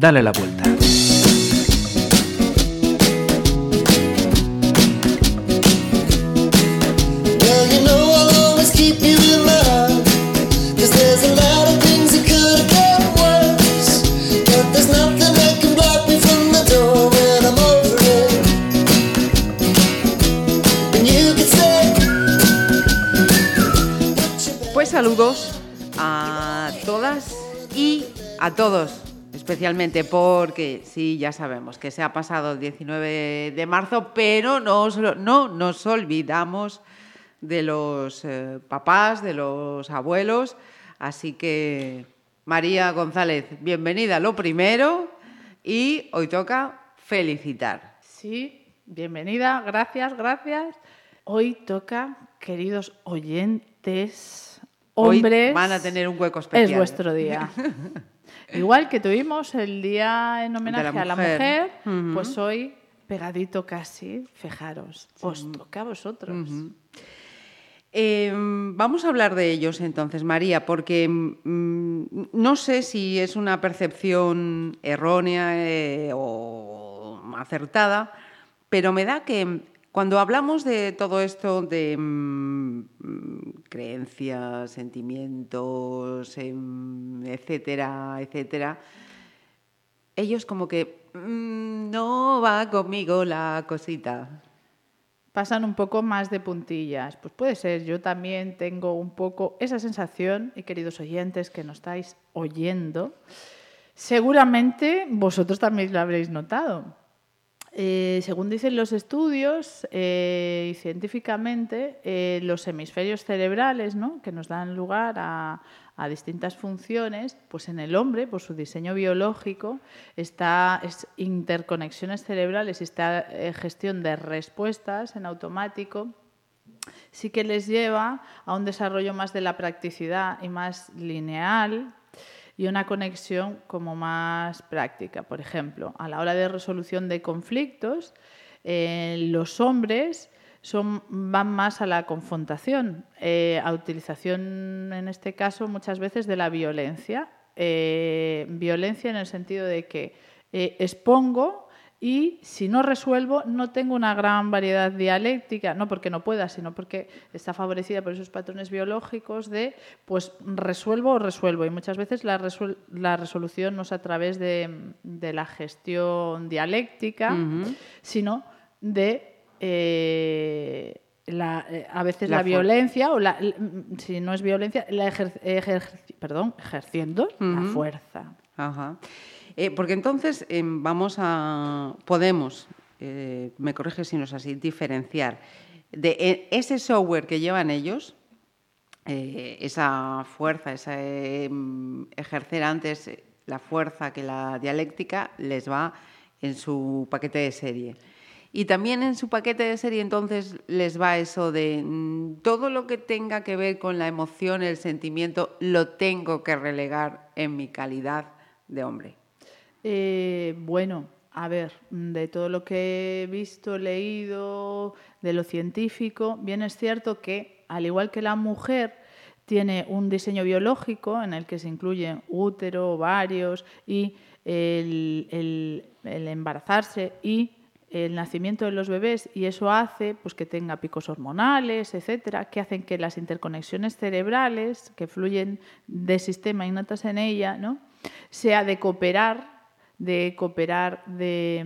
Dale la vuelta. Especialmente porque sí, ya sabemos que se ha pasado el 19 de marzo, pero no, no nos olvidamos de los eh, papás, de los abuelos, así que María González, bienvenida lo primero y hoy toca felicitar. Sí, bienvenida, gracias, gracias. Hoy toca, queridos oyentes, hombres. Hoy van a tener un hueco especial. Es vuestro día. Igual que tuvimos el día en homenaje la a la mujer. pues hoy, pegadito casi, fijaros, os toca a vosotros. Eh, vamos a hablar de ellos entonces, María, porque mm, no sé si es una percepción errónea eh, o acertada, pero me da que cuando hablamos de todo esto de mm, creencias, sentimientos, em, etcétera, etcétera, ellos como que mm, no va conmigo la cosita. Pasan un poco más de puntillas. Pues puede ser, yo también tengo un poco esa sensación, y queridos oyentes que nos estáis oyendo, seguramente vosotros también lo habréis notado. Eh, según dicen los estudios eh, y científicamente, eh, los hemisferios cerebrales, ¿no? que nos dan lugar a, distintas funciones, pues en el hombre, por su diseño biológico, está es interconexiones cerebrales y esta gestión de respuestas en automático sí que les lleva a un desarrollo más de la practicidad y más lineal y una conexión como más práctica. Por ejemplo, a la hora de resolución de conflictos, eh, los hombres son, van más a la confrontación, eh, a utilización, en este caso, muchas veces de la violencia. Eh, violencia en el sentido de que expongo y si no resuelvo no tengo una gran variedad dialéctica, no porque no pueda, sino porque está favorecida por esos patrones biológicos de pues resuelvo o resuelvo y muchas veces la, resol la resolución no es a través de, de la gestión dialéctica, uh -huh. sino de eh, la, eh, a veces la, la violencia o la, si no es violencia, la ejer ejer perdón, ejerciendo uh -huh. la fuerza. Ajá. Eh, porque entonces eh, vamos a, podemos, eh, me corrige si no es así, diferenciar de e, ese software que llevan ellos, eh, esa fuerza, ese em, ejercer antes la fuerza que la dialéctica les va en su paquete de serie. Y también en su paquete de serie entonces les va eso de mm, todo lo que tenga que ver con la emoción, el sentimiento, lo tengo que relegar en mi calidad de hombre. Eh, bueno, a ver, de todo lo que he visto, leído, de lo científico, bien es cierto que, al igual que la mujer, tiene un diseño biológico en el que se incluyen útero, ovarios y el, embarazarse y el nacimiento de los bebés y eso hace pues, que tenga picos hormonales, etcétera, que hacen que las interconexiones cerebrales que fluyen de sistema innatas en ella, ¿no? sea de cooperar de cooperar, de,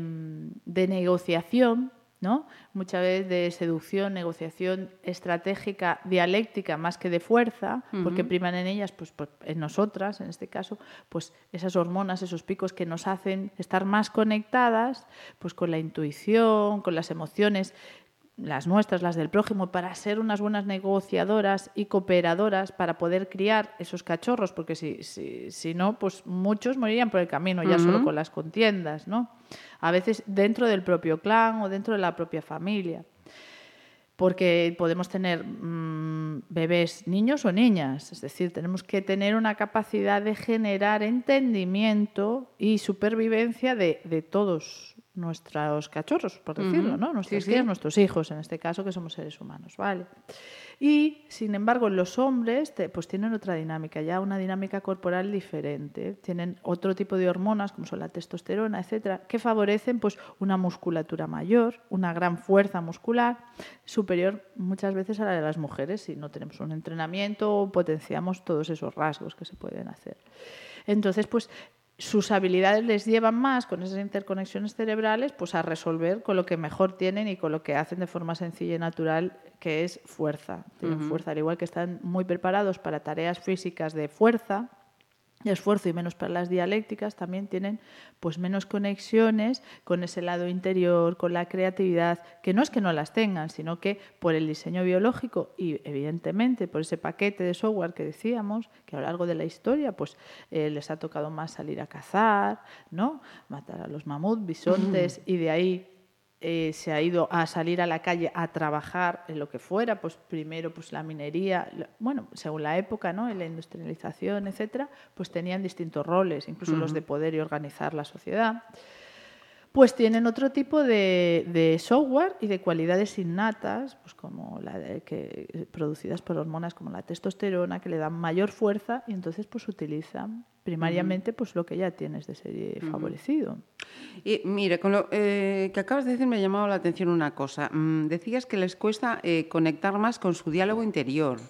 de negociación, ¿no? muchas veces de seducción, negociación estratégica, dialéctica, más que de fuerza, uh -huh. porque priman en ellas, pues, pues, en nosotras, en este caso, pues esas hormonas, esos picos que nos hacen estar más conectadas pues, con la intuición, con las emociones, las nuestras, las del prójimo, para ser unas buenas negociadoras y cooperadoras para poder criar esos cachorros, porque si, si, si no, pues muchos morirían por el camino ya uh -huh. solo con las contiendas, ¿no? A veces dentro del propio clan o dentro de la propia familia. Porque podemos tener mmm, bebés niños o niñas, es decir, tenemos que tener una capacidad de generar entendimiento y supervivencia de, de todos nuestros cachorros, por decirlo, ¿no? Nuestros nuestros hijos, en este caso, que somos seres humanos, ¿vale? Y, sin embargo, los hombres pues tienen otra dinámica, ya una dinámica corporal diferente. Tienen otro tipo de hormonas, como son la testosterona, etcétera, que favorecen pues, una musculatura mayor, una gran fuerza muscular, superior muchas veces a la de las mujeres si no tenemos un entrenamiento o potenciamos todos esos rasgos que se pueden hacer. Entonces, pues sus habilidades les llevan más con esas interconexiones cerebrales pues a resolver con lo que mejor tienen y con lo que hacen de forma sencilla y natural que es fuerza. Tienen fuerza, al igual que están muy preparados para tareas físicas de fuerza, esfuerzo y menos para las dialécticas, también tienen pues menos conexiones con ese lado interior, con la creatividad, que no es que no las tengan, sino que por el diseño biológico y evidentemente por ese paquete de software que decíamos, que a lo largo de la historia pues eh, les ha tocado más salir a cazar, ¿no? matar a los mamuts, bisontes y de ahí eh, se ha ido a salir a la calle a trabajar en lo que fuera, pues primero pues la minería, bueno, según la época, ¿no? En la industrialización, etcétera, pues tenían distintos roles, incluso los de poder y organizar la sociedad pues tienen otro tipo de, software y de cualidades innatas, pues como la que producidas por hormonas como la testosterona, que le dan mayor fuerza y entonces pues utilizan primariamente pues lo que ya tienes de serie favorecido. Y mire, con lo eh, que acabas de decir me ha llamado la atención una cosa. Mm, decías que les cuesta eh, conectar más con su diálogo interior.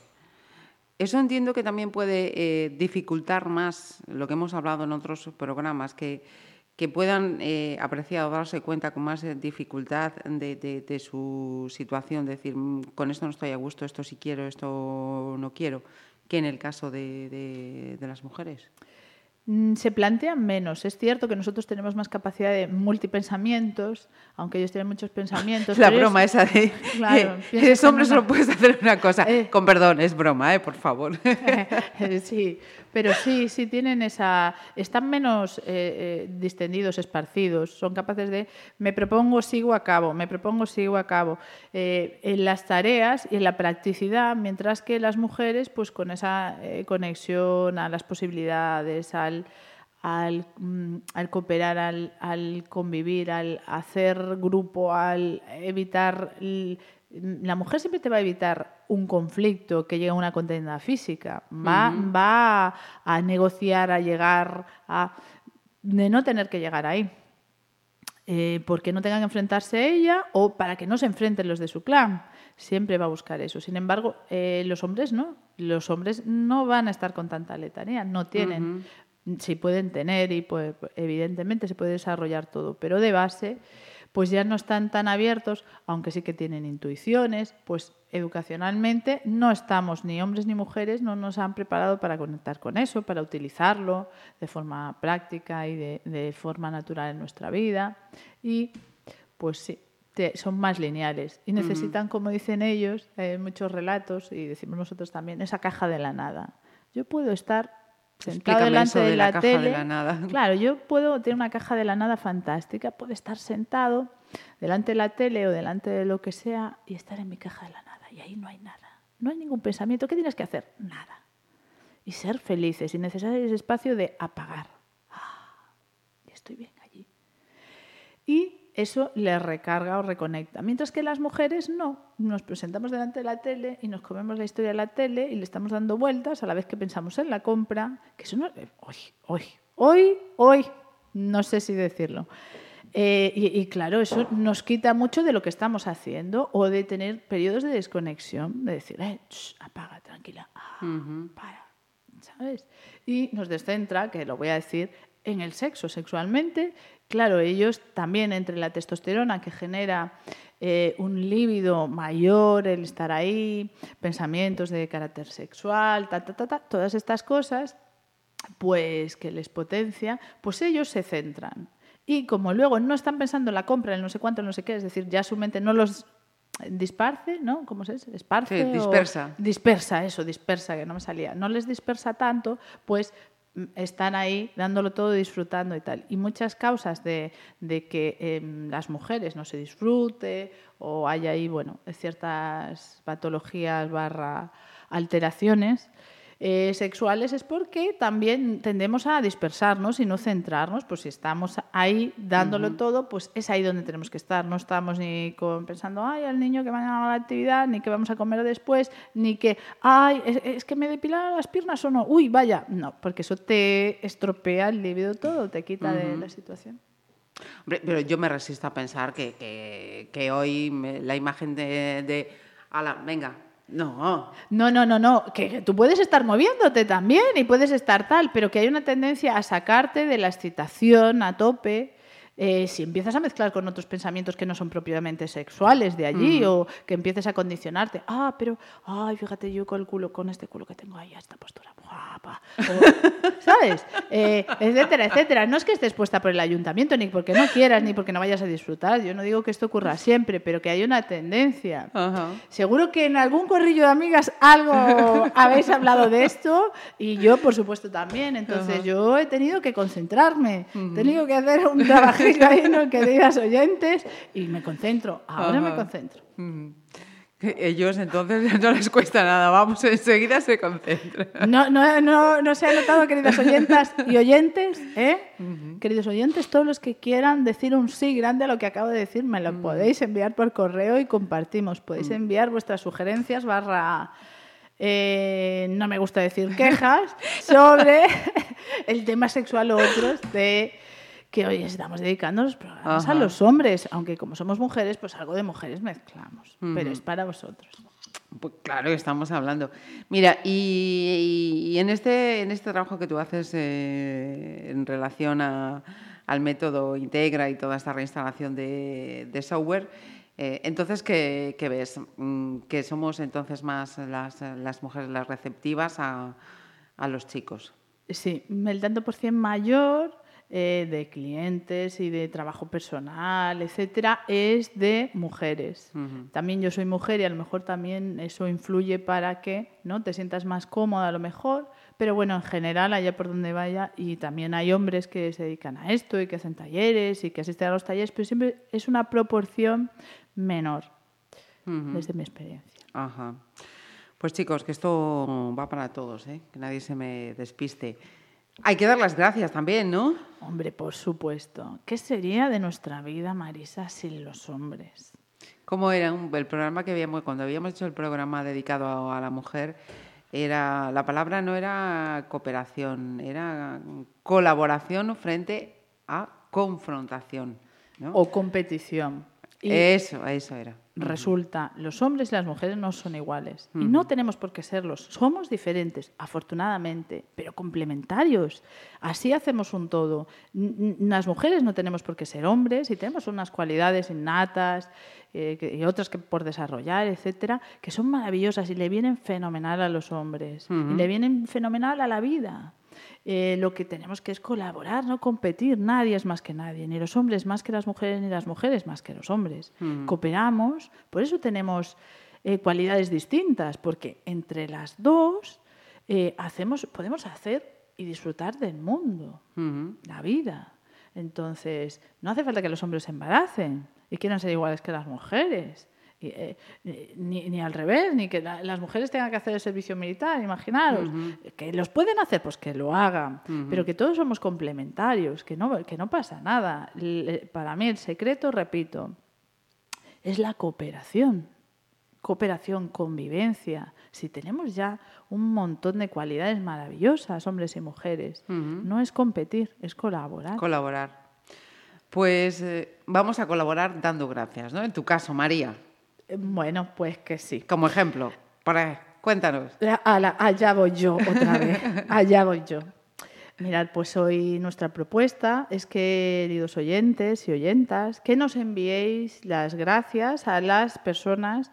Eso entiendo que también puede eh, dificultar más lo que hemos hablado en otros programas, que que puedan eh, apreciar o darse cuenta con más dificultad de, su situación, decir, mm, con esto no estoy a gusto, esto sí quiero, esto no quiero, que en el caso de las mujeres. Mm, se plantean menos. Es cierto que nosotros tenemos más capacidad de multipensamientos, aunque ellos tienen muchos pensamientos. La broma esa de claro, eres hombre solo puedes hacer una cosa. Eh. Con perdón, es broma, ¿eh? por favor. sí, pero sí, sí tienen esa... Están menos eh, eh, distendidos, esparcidos. Son capaces de... Me propongo, sigo a cabo. Me propongo, sigo a cabo. en las tareas y en la practicidad, mientras que las mujeres, pues con esa conexión a las posibilidades, al Mm, al, cooperar, al, convivir, al hacer grupo, al evitar... La mujer siempre te va a evitar un conflicto que llegue a una contienda física. Va, va a negociar, a llegar a... de no tener que llegar ahí. Eh, porque no tengan que enfrentarse ella o para que no se enfrenten los de su clan. Siempre va a buscar eso. Sin embargo, eh, los hombres no. Los hombres no van a estar con tanta letanía, no tienen sí pueden tener y pues, evidentemente se puede desarrollar todo, pero de base pues ya no están tan abiertos, aunque sí que tienen intuiciones, pues educacionalmente no estamos, ni hombres ni mujeres, no nos han preparado para conectar con eso, para utilizarlo de forma práctica y de, forma natural en nuestra vida. Y pues sí, son más lineales y necesitan, como dicen ellos, eh, muchos relatos, y decimos nosotros también, esa caja de la nada. Yo puedo estar sentado delante de, la, tele. la nada. Claro, yo puedo tener una caja de la nada fantástica, puedo estar sentado delante de la tele o delante de lo que sea y estar en mi caja de la nada. Y ahí no hay nada. No hay ningún pensamiento. ¿Qué tienes que hacer? Nada. Y ser felices y necesitar ese espacio de apagar. Ah, estoy bien allí. Y eso le recarga o reconecta. Mientras que las mujeres no. Nos presentamos delante de la tele y nos comemos la historia de la tele y le estamos dando vueltas a la vez que pensamos en la compra. Que eso no. Hoy, hoy, hoy, hoy. No sé si decirlo. Eh, y, claro, eso nos quita mucho de lo que estamos haciendo o de tener periodos de desconexión, de decir, eh, apaga, tranquila, ah, para, ¿sabes? Y nos descentra, que lo voy a decir, en el sexo, sexualmente, Claro, ellos también entre la testosterona que genera eh, un líbido mayor, el estar ahí, pensamientos de carácter sexual, ta, ta, ta, todas estas cosas, pues que les potencia, pues ellos se centran. Y como luego no están pensando en la compra, en no sé cuánto, no sé qué, es decir, ya su mente no los disparce, ¿no? ¿Cómo se dice? Esparce. dispersa. dispersa, eso, dispersa, que no me salía. No les dispersa tanto, pues están ahí dándolo todo, disfrutando y tal. Y muchas causas de, que em, las mujeres no se disfrute o haya ahí, bueno, ciertas patologías barra alteraciones, eh, sexuales es porque también tendemos a dispersarnos y no centrarnos. Pues si estamos ahí dándolo todo, pues es ahí donde tenemos que estar. No estamos ni con, pensando, ay, al niño que va a la actividad, ni que vamos a comer después, ni que, ay, es, que me depilan las piernas o no. Uy, vaya. No, porque eso te estropea el libido todo, te quita de la situación. Hombre, pero yo me resisto a pensar que, que, hoy la imagen de, de ala, venga, no. No, no, no, no. Que, tú puedes estar moviéndote también y puedes estar tal, pero que hay una tendencia a sacarte de la excitación a tope eh, si empiezas a mezclar con otros pensamientos que no son propiamente sexuales de allí o que empieces a condicionarte, ah, pero, ay, fíjate yo con el culo, con este culo que tengo ahí, esta postura guapa, ¿sabes? Eh, etcétera, etcétera. No es que estés puesta por el ayuntamiento, ni porque no quieras, ni porque no vayas a disfrutar. Yo no digo que esto ocurra siempre, pero que hay una tendencia. Seguro que en algún corrillo de amigas algo habéis hablado de esto y yo, por supuesto, también. Entonces, yo he tenido que concentrarme, he tenido que hacer un trabajo ahí, queridas oyentes, y me concentro. Ahora me concentro. Ellos entonces no les cuesta nada, vamos, enseguida se concentran. No, no, no, no se ha notado, queridas oyentas y oyentes, ¿eh? Queridos oyentes, todos los que quieran decir un sí grande a lo que acabo de decir, me lo podéis enviar por correo y compartimos. Podéis enviar vuestras sugerencias barra... Eh, no me gusta decir quejas sobre el tema sexual o otros de que hoy estamos dedicando los programas a los hombres, aunque como somos mujeres, pues algo de mujeres mezclamos, pero es para vosotros. Pues claro que estamos hablando. Mira, y, en, este, en este trabajo que tú haces eh, en relación al método Integra y toda esta reinstalación de, software, eh, entonces, ¿qué, ves? Mm, ¿Que somos entonces más las, las mujeres las receptivas a, a los chicos? Sí, el tanto por cien mayor eh, de clientes y de trabajo personal, etcétera, es de mujeres. También yo soy mujer y a lo mejor también eso influye para que ¿no? te sientas más cómoda a lo mejor, pero bueno, en general, allá por donde vaya, y también hay hombres que se dedican a esto y que hacen talleres y que asisten a los talleres, pero siempre es una proporción menor, desde mi experiencia. Ajá. Pues chicos, que esto va para todos, ¿eh? que nadie se me despiste. Hay que dar las gracias también, ¿no? Hombre, por supuesto. ¿Qué sería de nuestra vida, Marisa, sin los hombres? ¿Cómo era el programa que habíamos, cuando habíamos hecho el programa dedicado a, la mujer, era, la palabra no era cooperación, era colaboración frente a confrontación. O competición. eso, eso era. Resulta, los hombres y las mujeres no son iguales. Y no tenemos por qué serlos. Somos diferentes, afortunadamente, pero complementarios. Así hacemos un todo. Las mujeres no tenemos por qué ser hombres y tenemos unas cualidades innatas eh, y otras que por desarrollar, etcétera, que son maravillosas y le vienen fenomenal a los hombres. Y le vienen fenomenal a la vida. Eh, lo que tenemos que es colaborar, no competir. Nadie es más que nadie, ni los hombres más que las mujeres, ni las mujeres más que los hombres. Mm. Cooperamos, por eso tenemos eh, cualidades distintas, porque entre las dos eh, hacemos, podemos hacer y disfrutar del mundo, la vida. Entonces, no hace falta que los hombres se embaracen y quieran ser iguales que las mujeres. Eh, ni, al revés, ni que las mujeres tengan que hacer el servicio militar, imaginaros. Que los pueden hacer, pues que lo hagan, pero que todos somos complementarios, que no, que no pasa nada. para mí el secreto, repito, es la cooperación. Cooperación, convivencia. Si tenemos ya un montón de cualidades maravillosas, hombres y mujeres, no es competir, es colaborar. Colaborar. Pues eh, vamos a colaborar dando gracias, ¿no? En tu caso, María. Bueno, pues que sí. Como ejemplo, para, cuéntanos. allá voy yo otra vez, allá voy yo. Mirad, pues hoy nuestra propuesta es que, queridos oyentes y oyentas, que nos enviéis las gracias a las personas,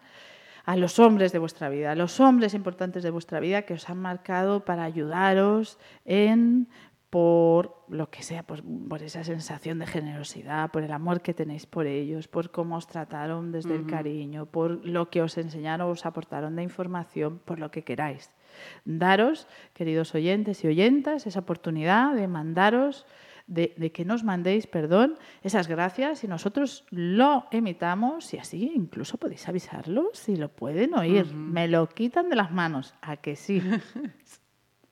a los hombres de vuestra vida, a los hombres importantes de vuestra vida que os han marcado para ayudaros en por lo que sea, por, por, esa sensación de generosidad, por el amor que tenéis por ellos, por cómo os trataron desde el cariño, por lo que os enseñaron o os aportaron de información, por lo que queráis. Daros, queridos oyentes y oyentas, esa oportunidad de mandaros, de, que nos mandéis, perdón, esas gracias y nosotros lo emitamos y así incluso podéis avisarlos si lo pueden oír. Me lo quitan de las manos, a que sí.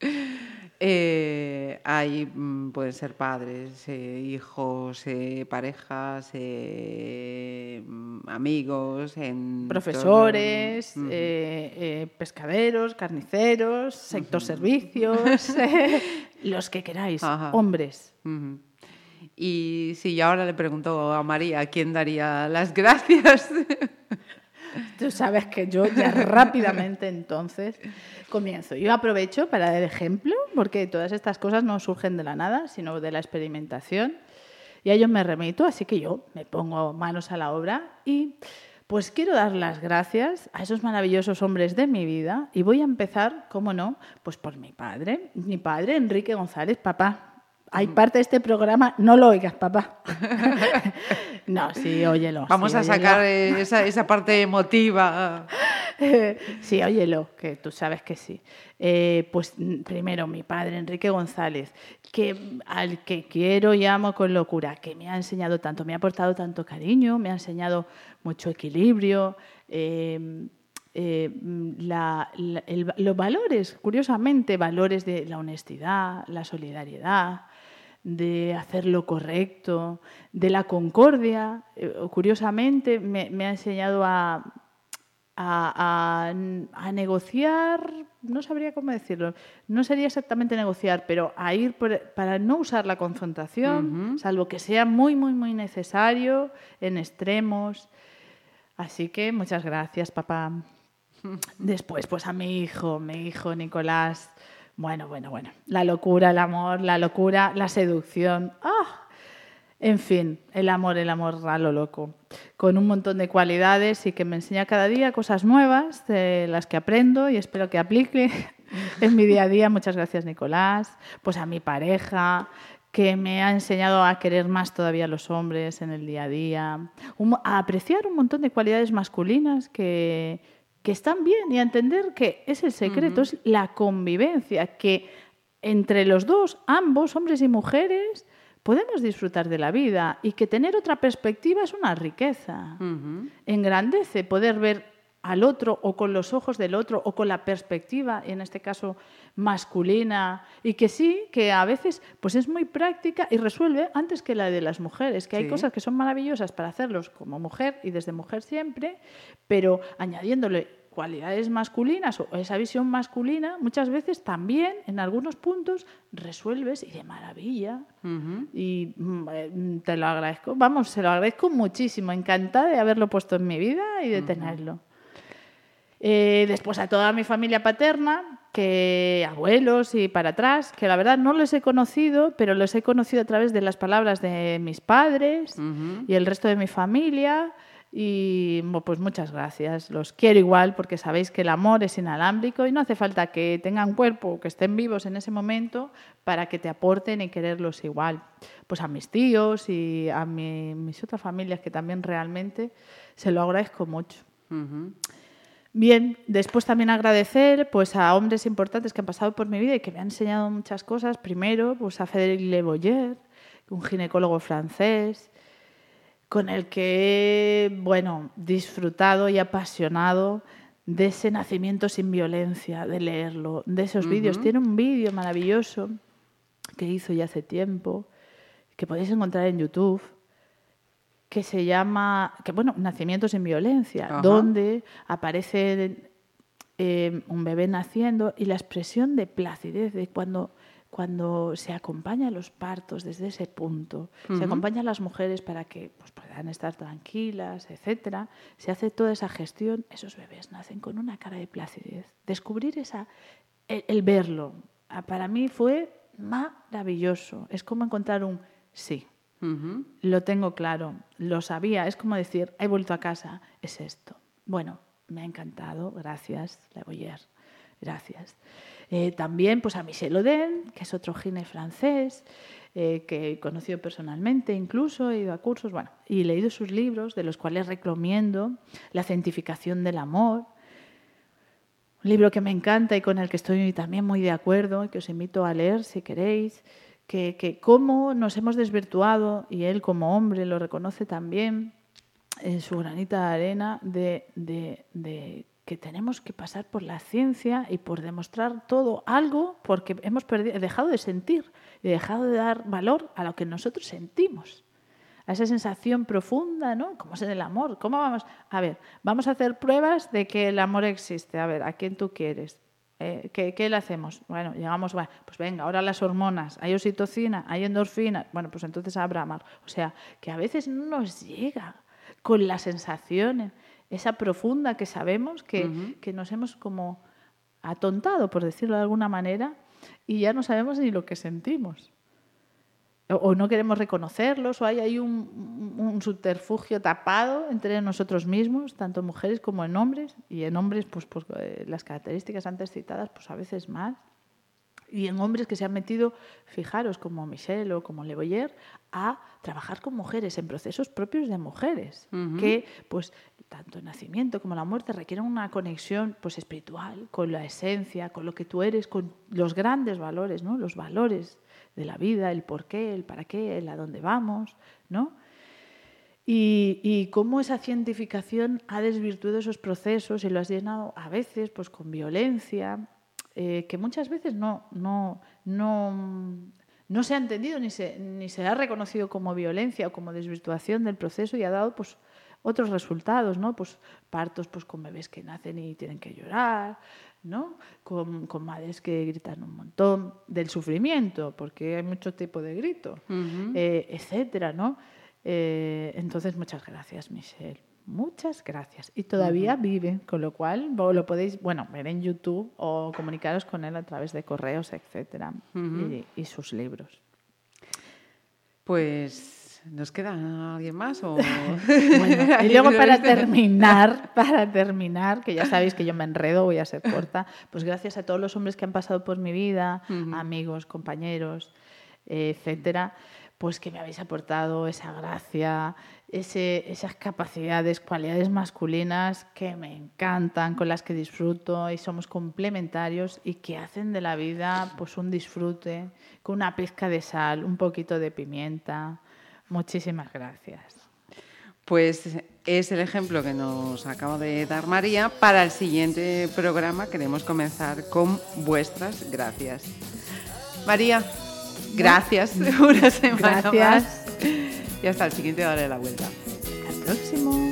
Eh, hay, mm, pueden ser padres, eh, hijos, eh, parejas, mm, amigos, en Profesores, pescaderos, carniceros, sector servicios, los que queráis, Ajá. hombres. Y si yo ahora le pregunto a María, ¿a quién daría las gracias? Tú sabes que yo ya rápidamente entonces comienzo. Yo aprovecho para dar ejemplo, porque todas estas cosas no surgen de la nada, sino de la experimentación. Y a ello me remito, así que yo me pongo manos a la obra y pues quiero dar las gracias a esos maravillosos hombres de mi vida y voy a empezar, cómo no, pues por mi padre, mi padre Enrique González, papá. Hay parte de este programa, no lo oigas, papá. no, sí, óyelo. Vamos sí, a sacar eh, esa, esa parte emotiva. sí, óyelo, que tú sabes que sí. Eh, pues mm, primero mi padre, Enrique González, que, al que quiero y amo con locura, que me ha enseñado tanto, me ha aportado tanto cariño, me ha enseñado mucho equilibrio. eh, eh, mm, la- la- el- los valores, curiosamente, valores de la honestidad, la solidaridad, de hacer lo correcto, de la concordia. Eh, curiosamente, me, me ha enseñado a, a, a- a negociar, no sabría cómo decirlo, no sería exactamente negociar, pero a ir por- para no usar la confrontación, salvo que sea muy, muy, muy necesario, en extremos. Así que muchas gracias, papá. Después, pues a mi hijo, mi hijo Nicolás. Bueno, bueno, bueno. La locura, el amor, la locura, la seducción. ¡Ah! En fin, el amor, el amor a lo loco. Con un montón de cualidades y que me enseña cada día cosas nuevas, de las que aprendo y espero que aplique en mi día a día. Muchas gracias, Nicolás. Pues a mi pareja, que me ha enseñado a querer más todavía a los hombres en el día a día, a apreciar un montón de cualidades masculinas que, que están bien y a entender que es el secreto, es la convivencia, que entre los dos, ambos, hombres y mujeres, podemos disfrutar de la vida y que tener otra perspectiva es una riqueza. Engrandece poder ver al otro o con los ojos del otro o con la perspectiva, en este caso masculina, y que sí, que a veces pues es muy práctica y resuelve antes que la de las mujeres, que hay cosas que son maravillosas para hacerlos como mujer y desde mujer siempre, pero añadiéndole cualidades masculinas o esa visión masculina, muchas veces también en algunos puntos resuelves y de maravilla. Y mm, eh, te lo agradezco, vamos, se lo agradezco muchísimo, encantada de haberlo puesto en mi vida y de tenerlo. Eh, después a toda mi familia paterna, que abuelos y para atrás, que la verdad no los he conocido, pero los he conocido a través de las palabras de mis padres y el resto de mi familia. Y pues muchas gracias. Los quiero igual porque sabéis que el amor es inalámbrico y no hace falta que tengan cuerpo o que estén vivos en ese momento para que te aporten y quererlos igual. Pues a mis tíos y a mi- mis otras familias que también realmente se lo agradezco mucho. Bien, después también agradecer pues, a hombres importantes que han pasado por mi vida y que me han enseñado muchas cosas. Primero, pues, a Frédéric Le Boyer, un ginecólogo francés, con el que he bueno, disfrutado y apasionado de ese nacimiento sin violencia, de leerlo, de esos vídeos. Tiene un vídeo maravilloso que hizo ya hace tiempo, que podéis encontrar en YouTube, que se llama, que bueno, Nacimiento sin violencia, Ajá. donde aparece eh, un bebé naciendo y la expresión de placidez de cuando, cuando se acompaña a los partos desde ese punto, se acompaña a las mujeres para que pues, puedan estar tranquilas, etcétera, se hace toda esa gestión, esos bebés nacen con una cara de placidez. Descubrir esa, el, el verlo, ah, para mí fue maravilloso. Es como encontrar un sí. Ujú. Lo tengo claro, lo sabía, es como decir, he vuelto a casa, es esto. Bueno, me ha encantado, gracias, La Boyer, gracias. Eh, también pues a Michel Oden, que es otro gine francés, eh, que he conocido personalmente incluso, he ido a cursos, bueno, y he leído sus libros, de los cuales recomiendo La cientificación del amor, un libro que me encanta y con el que estoy también muy de acuerdo y que os invito a leer si queréis, que, cómo nos hemos desvirtuado, y él como hombre lo reconoce también en su granita de arena, de, que tenemos que pasar por la ciencia y por demostrar todo algo porque hemos dejado de sentir y dejado de dar valor a lo que nosotros sentimos. A esa sensación profunda, ¿no? Como es en el amor. ¿Cómo vamos? A ver, vamos a hacer pruebas de que el amor existe. A ver, ¿a quién tú quieres? Eh, ¿qué, le hacemos? Bueno, llegamos, bueno, pues venga, ahora las hormonas, hay oxitocina, hay endorfina, bueno, pues entonces habrá amor. O sea, que a veces no nos llega con las sensaciones, esa profunda que sabemos que, que nos hemos como atontado, por decirlo de alguna manera, y ya no sabemos ni lo que sentimos o no queremos reconocerlos, o hay ahí un, subterfugio tapado entre nosotros mismos, tanto en mujeres como en hombres, y en hombres pues, pues eh, las características antes citadas pues a veces más, y en hombres que se han metido, fijaros, como Michelle o como Le Boyer, a trabajar con mujeres en procesos propios de mujeres, que pues tanto el nacimiento como la muerte requieren una conexión pues espiritual con la esencia, con lo que tú eres, con los grandes valores, ¿no? Los valores de la vida, el por qué, el para qué, el a dónde vamos, ¿no? Y, cómo esa cientificación ha desvirtuado esos procesos y lo has llenado a veces pues, con violencia, eh, que muchas veces no, no, no, no se ha entendido ni se, ni se ha reconocido como violencia o como desvirtuación del proceso y ha dado pues, otros resultados, ¿no? Pues partos pues, con bebés que nacen y tienen que llorar, ¿no? Con, madres que gritan un montón del sufrimiento, porque hay mucho tipo de grito, eh, etcétera, ¿no? Eh, entonces, muchas gracias, Michelle. Muchas gracias. Y todavía vive, con lo cual lo podéis, bueno, ver en YouTube o comunicaros con él a través de correos, etcétera, y sus libros. Pues ¿Nos queda alguien más? O... y luego para terminar, para terminar, que ya sabéis que yo me enredo, voy a ser corta, pues gracias a todos los hombres que han pasado por mi vida, amigos, compañeros, etcétera, pues que me habéis aportado esa gracia, ese, esas capacidades, cualidades masculinas que me encantan, con las que disfruto y somos complementarios y que hacen de la vida pues un disfrute, con una pizca de sal, un poquito de pimienta, Muchísimas gracias. Pues es el ejemplo que nos acaba de dar María. Para el siguiente programa queremos comenzar con vuestras gracias. María, gracias una semana gracias. más. Y hasta el siguiente hora de la vuelta. Hasta el próximo.